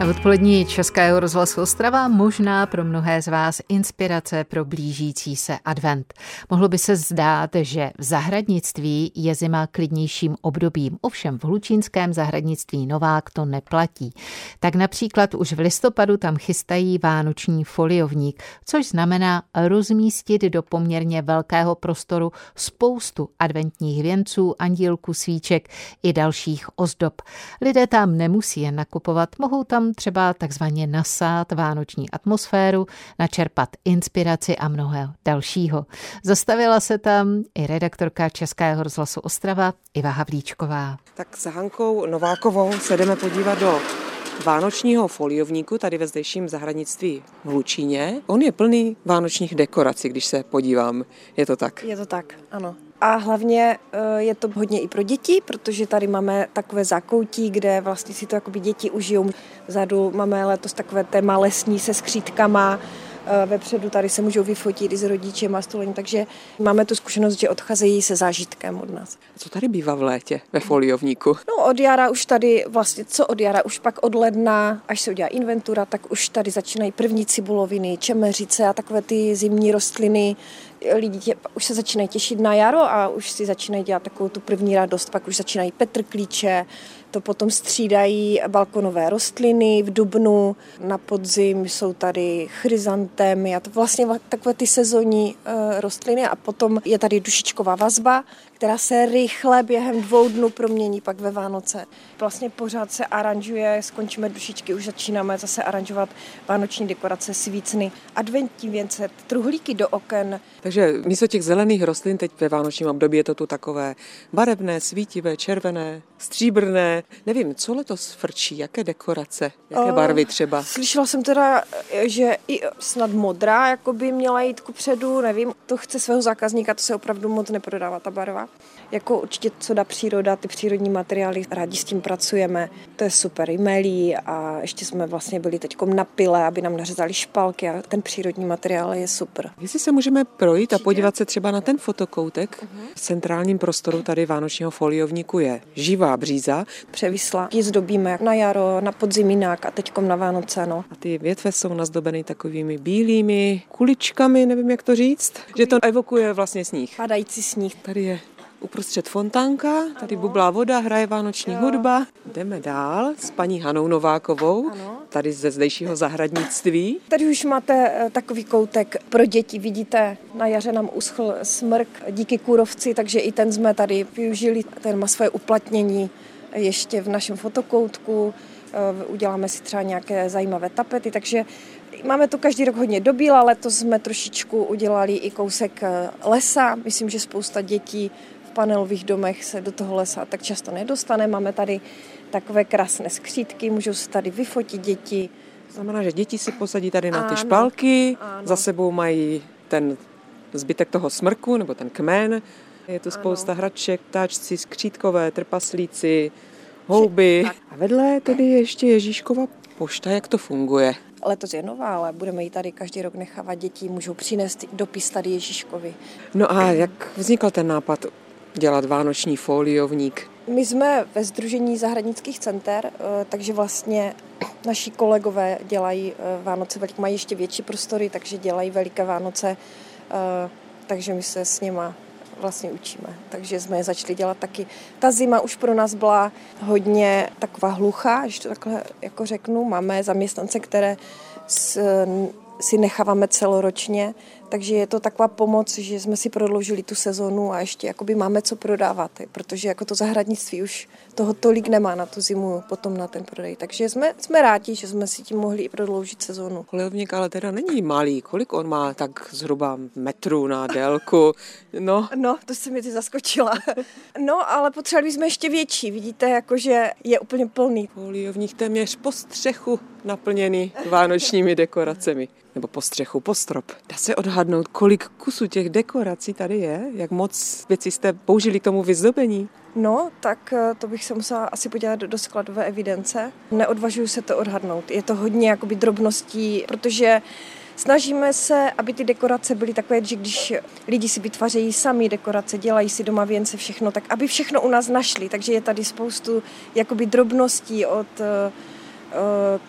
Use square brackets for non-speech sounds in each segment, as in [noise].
A odpolední Českého rozhlasu Ostrava možná pro mnohé z vás inspirace pro blížící se advent. Mohlo by se zdát, že v zahradnictví je zima klidnějším obdobím, ovšem v hlučínském zahradnictví Novák to neplatí. Tak například už v listopadu tam chystají vánoční foliovník, což znamená rozmístit do poměrně velkého prostoru spoustu adventních věnců, andílků, svíček i dalších ozdob. Lidé tam nemusí jen nakupovat, mohou tam třeba takzvaně nasát vánoční atmosféru, načerpat inspiraci a mnoho dalšího. Zastavila se tam i redaktorka Českého rozhlasu Ostrava Iva Havlíčková. Tak s Hankou Novákovou se jdeme podívat do vánočního foliovníku tady ve zdejším zahradnictví v Lučíně. On je plný vánočních dekorací, když se podívám. Je to tak? Je to tak, ano. A hlavně eh, je to hodně i pro děti, protože tady máme takové zákoutí, kde vlastně si to jakoby děti užijou. Vzadu máme letos takové téma lesní se skřítkama, Eh, vepředu tady se můžou vyfotit i s rodičem a stolení, takže máme tu zkušenost, že odcházejí se zážitkem od nás. Co tady bývá v létě ve foliovníku? No od jara už tady vlastně, co od jara, už pak od ledna, až se udělá inventura, tak už tady začínají první cibuloviny, čemeřice a takové ty zimní rostliny, lidi už se začínají těšit na jaro a už si začínají dělat takovou tu první radost, pak už začínají petrklíče, to potom střídají balkonové rostliny v dubnu, na podzim jsou tady chryzantémy a to vlastně takové ty sezónní uh, rostliny a potom je tady dušičková vazba, která se rychle během dvou dnů promění pak ve Vánoce. Vlastně pořád se aranžuje, skončíme dušičky, už začínáme zase aranžovat vánoční dekorace, svícny, adventní věnce, truhlíky do oken. Takže místo těch zelených rostlin teď ve vánočním období je to tu takové barevné, svítivé, červené, stříbrné. Nevím, co letos frčí, jaké dekorace, jaké barvy třeba? Slyšela jsem teda, že i snad modrá jako by měla jít ku předu, nevím, to chce svého zákazníka, to se opravdu moc neprodává ta barva. Jako určitě co dá příroda, ty přírodní materiály, rádi s tím pracujeme. To je super, melí a ještě jsme vlastně byli teď na pile, aby nám nařezali špalky a ten přírodní materiál je super. Jestli se můžeme projít a podívat se třeba na ten fotokoutek, uh-huh. v centrálním prostoru tady Vánočního foliovníku je živá bříza. Převisla, ji zdobíme na jaro, na podzimínák a teďkom na Vánoce. No. A ty větve jsou nazdobeny takovými bílými kuličkami, nevím jak to říct, že to evokuje vlastně sníh. Padající sníh. Tady je uprostřed fontánka, tady bublá voda, hraje vánoční jo. hudba. Jdeme dál s paní Hanou Novákovou, ano. tady ze zdejšího zahradnictví. Tady už máte eh, takový koutek pro děti, vidíte, na jaře nám uschl smrk díky kůrovci, takže i ten jsme tady využili, ten má svoje uplatnění ještě v našem fotokoutku, eh, uděláme si třeba nějaké zajímavé tapety, takže Máme to každý rok hodně dobíla, letos jsme trošičku udělali i kousek eh, lesa. Myslím, že spousta dětí panelových domech se do toho lesa tak často nedostane. Máme tady takové krásné skřítky, můžou se tady vyfotit děti. Znamená, že děti si posadí tady na ty ano, špalky, ano. za sebou mají ten zbytek toho smrku nebo ten kmen. Je tu spousta ano. hraček, ptáčci, skřítkové, trpaslíci, houby. A vedle tedy ještě Ježíškova pošta, jak to funguje? Letos je nová, ale budeme ji tady každý rok nechávat. Děti můžou přinést dopis tady Ježíškovi. No a jak vznikl ten nápad dělat vánoční foliovník? My jsme ve Združení zahradnických center, eh, takže vlastně naši kolegové dělají eh, Vánoce, mají ještě větší prostory, takže dělají veliké Vánoce, eh, takže my se s nima vlastně učíme. Takže jsme je začali dělat taky. Ta zima už pro nás byla hodně taková hluchá, když to takhle jako řeknu. Máme zaměstnance, které s, si necháváme celoročně, takže je to taková pomoc, že jsme si prodloužili tu sezonu a ještě jakoby máme co prodávat, protože jako to zahradnictví už toho tolik nemá na tu zimu, potom na ten prodej. Takže jsme, jsme rádi, že jsme si tím mohli i prodloužit sezonu. Olejovník ale teda není malý. Kolik on má tak zhruba metru na délku? [laughs] No, no to se mi ty zaskočila. [laughs] No, ale potřebovali jsme ještě větší. Vidíte, jakože je úplně plný. Olejovník téměř po střechu naplněný vánočními dekoracemi. Nebo po střechu, po strop. Dá se odhadnout, kolik kusů těch dekorací tady je? Jak moc věcí jste použili k tomu vyzdobení? No, tak eh, to bych se musela asi podívat do skladové evidence. Neodvažuju se to odhadnout. Je to hodně jakoby drobností, protože Snažíme se, aby ty dekorace byly takové, že když lidi si vytvářejí sami dekorace, dělají si doma věnce, všechno, tak aby všechno u nás našli. Takže je tady spoustu jakoby drobností od uh,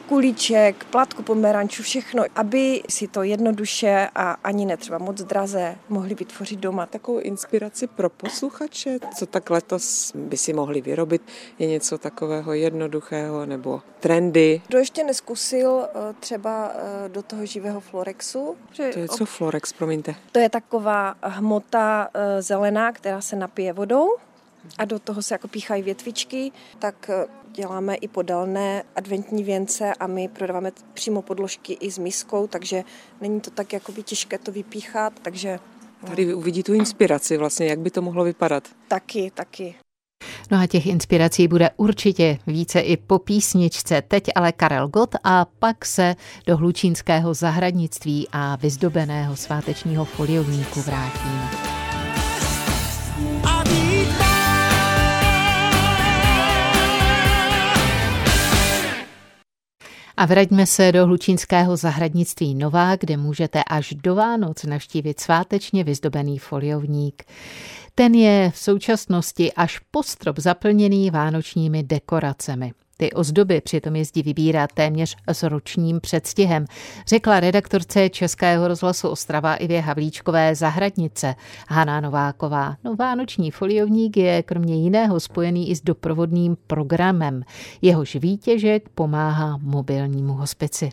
kulíček, plátku pomerančů, všechno, aby si to jednoduše a ani netřeba moc draze mohli vytvořit doma. Takovou inspiraci pro posluchače, co tak letos by si mohli vyrobit, je něco takového jednoduchého nebo trendy. Kdo ještě neskusil eh, třeba eh, do toho živého Florexu? To je co Florex, promiňte? To je taková hmota zelená, která se napije vodou a do toho se jako píchají větvičky, tak eh, děláme i podélné adventní věnce a my prodáváme přímo podložky i s miskou, takže není to tak jakoby těžké to vypíchat, takže... Tady uvidí tu inspiraci vlastně, jak by to mohlo vypadat. Taky, taky. No a těch inspirací bude určitě více i po písničce. Teď ale Karel Gott a pak se do hlučínského zahradnictví a vyzdobeného svátečního foliovníku vrátíme. A vraťme se do hlučínského zahradnictví Nová, kde můžete až do Vánoc navštívit svátečně vyzdobený foliovník. Ten je v současnosti až postrop zaplněný vánočními dekoracemi. Ty ozdoby přitom jezdí vybírat téměř s ročním předstihem, řekla redaktorce Českého rozhlasu Ostrava Ivě Havlíčkové zahradnice Haná Nováková. No, vánoční foliovník je kromě jiného spojený i s doprovodným programem. Jehož výtěžek pomáhá mobilnímu hospici.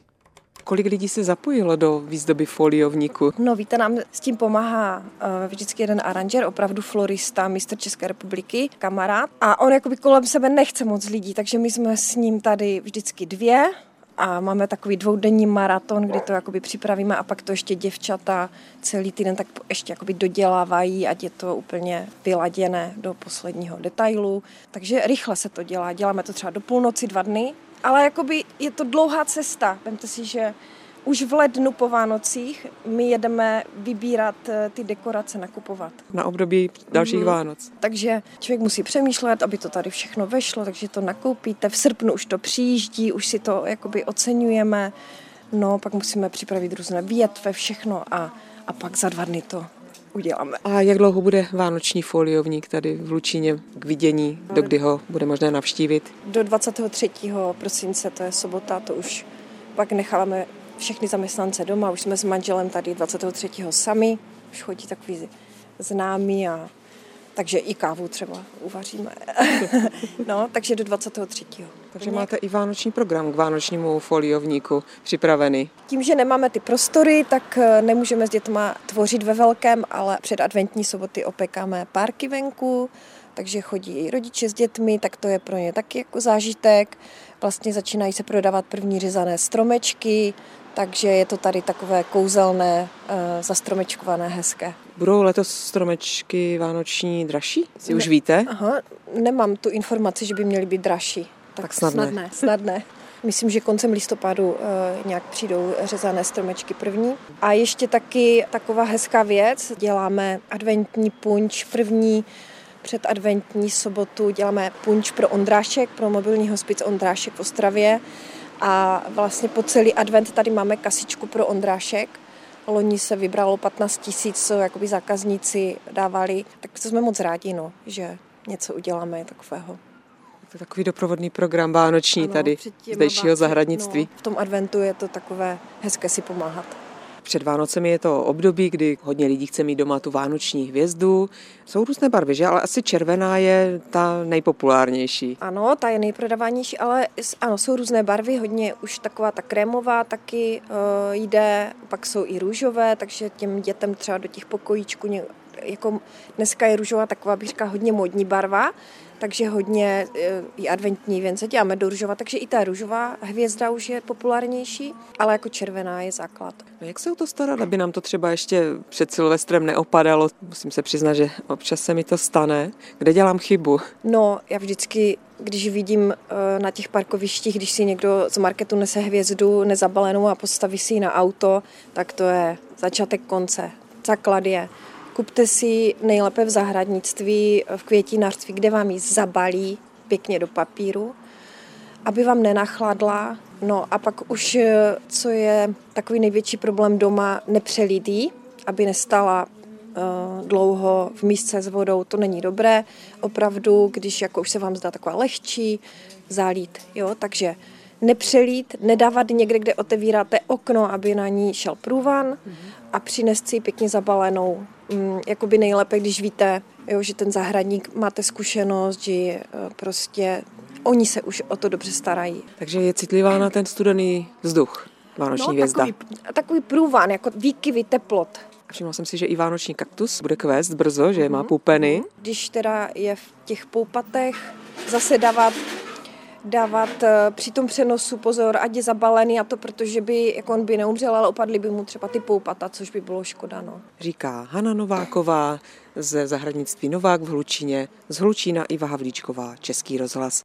Kolik lidí se zapojilo do výzdoby foliovníku? No víte, nám s tím pomáhá uh, vždycky jeden aranžer, opravdu florista, mistr České republiky, kamarád. A on jakoby kolem sebe nechce moc lidí, takže my jsme s ním tady vždycky dvě, a máme takový dvoudenní maraton, kdy to jakoby připravíme a pak to ještě děvčata celý týden tak ještě jakoby dodělávají, ať je to úplně vyladěné do posledního detailu. Takže rychle se to dělá. Děláme to třeba do půlnoci dva dny ale jakoby je to dlouhá cesta. Vemte si, že už v lednu po Vánocích my jedeme vybírat eh, ty dekorace, nakupovat. Na období dalších mm-hmm. Vánoc. Takže člověk musí přemýšlet, aby to tady všechno vešlo, takže to nakoupíte. V srpnu už to přijíždí, už si to jakoby oceňujeme. No, pak musíme připravit různé větve, všechno a, a pak za dva dny to uděláme. A jak dlouho bude vánoční foliovník tady v Lučíně k vidění, do kdy ho bude možné navštívit? Do 23. prosince, to je sobota, to už pak necháváme všechny zaměstnance doma, už jsme s manželem tady 23. sami, už chodí takový známí a takže i kávu třeba uvaříme. [laughs] no, takže do 23. Takže máte i vánoční program k vánočnímu foliovníku připravený. Tím, že nemáme ty prostory, tak eh, nemůžeme s dětma tvořit ve velkém, ale před adventní soboty opekáme párky venku, takže chodí i rodiče s dětmi, tak to je pro ně taky jako zážitek. Vlastně začínají se prodávat první řezané stromečky, takže je to tady takové kouzelné, eh, zastromečkované, hezké. Budou letos stromečky vánoční dražší? Si ne, už víte? Aha, nemám tu informaci, že by měly být dražší. Tak, tak snadné. snadné. snadné. Myslím, že koncem listopadu uh, nějak přijdou řezané stromečky první. A ještě taky taková hezká věc, děláme adventní punč první před adventní sobotu děláme punč pro Ondrášek, pro mobilní hospic Ondrášek v Ostravě a vlastně po celý advent tady máme kasičku pro Ondrášek. Loni se vybralo 15 tisíc, co jakoby zákazníci dávali, tak to jsme moc rádi, no, že něco uděláme takového. To je takový doprovodný program vánoční ano, tady, zdejšího zahradnictví. No, v tom adventu je to takové hezké si pomáhat. Před Vánocemi je to období, kdy hodně lidí chce mít doma tu vánoční hvězdu. Jsou různé barvy, že? Ale asi červená je ta nejpopulárnější. Ano, ta je nejprodávanější, ale ano, jsou různé barvy, hodně už taková ta krémová taky uh, jde, pak jsou i růžové, takže těm dětem třeba do těch pokojíčků, jako dneska je růžová taková, bych říkala, hodně modní barva, takže hodně eh, i adventní věnce děláme do růžova, takže i ta růžová hvězda už je populárnější, ale jako červená je základ. No jak se o to starat, aby nám to třeba ještě před Silvestrem neopadalo? Musím se přiznat, že občas se mi to stane. Kde dělám chybu? No, já vždycky když vidím eh, na těch parkovištích, když si někdo z marketu nese hvězdu nezabalenou a postaví si ji na auto, tak to je začátek konce. Základ je Kupte si nejlépe v zahradnictví, v květinářství, kde vám ji zabalí pěkně do papíru, aby vám nenachladla. No a pak už, eh, co je takový největší problém doma, nepřelidí, aby nestala uh, dlouho v místce s vodou, to není dobré. Opravdu, když jako už se vám zdá taková lehčí, zálít. Jo? Takže nepřelít, nedávat někde, kde otevíráte okno, aby na ní šel průvan a přinést si ji pěkně zabalenou. Mm, jakoby nejlépe, když víte, jo, že ten zahradník máte zkušenost, že eh, prostě oni se už o to dobře starají. Takže je citlivá na ten studený vzduch, vánoční no, hvězda. Takový, takový průvan, jako výkyvy teplot. Všimla jsem si, že i vánoční kaktus bude kvést brzo, že má mhm. pupeny. Když teda je v těch poupatech, zase dávat dávat eh, při tom přenosu pozor, ať je zabalený a to protože by, jako on by neumřel, ale opadly by mu třeba ty poupata, což by bylo škoda. No. Říká Hanna Nováková ze zahradnictví Novák v Hlučíně, z Hlučína Iva Havlíčková, Český rozhlas.